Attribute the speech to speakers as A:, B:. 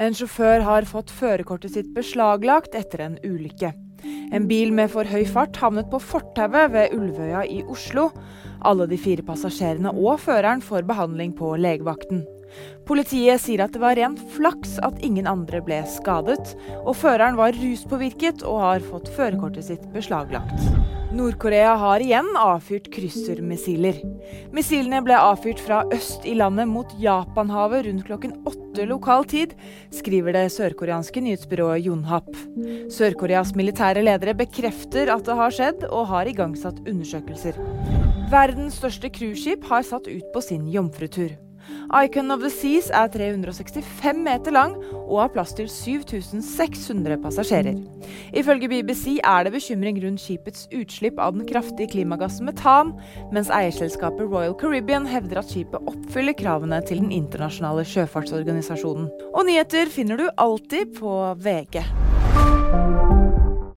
A: En sjåfør har fått førerkortet sitt beslaglagt etter en ulykke. En bil med for høy fart havnet på fortauet ved Ulvøya i Oslo. Alle de fire passasjerene og føreren får behandling på legevakten. Politiet sier at det var ren flaks at ingen andre ble skadet, og føreren var ruspåvirket og har fått førerkortet sitt beslaglagt. Nord-Korea har igjen avfyrt kryssermissiler. Missilene ble avfyrt fra øst i landet mot Japanhavet rundt klokken åtte lokal tid, skriver det sørkoreanske nyhetsbyrået Yonhap. Sør-Koreas militære ledere bekrefter at det har skjedd, og har igangsatt undersøkelser. Verdens største cruiseskip har satt ut på sin jomfrutur. Icon of the Seas er 365 meter lang og har plass til 7600 passasjerer. Ifølge BBC er det bekymring rundt skipets utslipp av den kraftige klimagassen metan, mens eierselskapet Royal Caribbean hevder at skipet oppfyller kravene til den internasjonale sjøfartsorganisasjonen. Og nyheter finner du alltid på VG.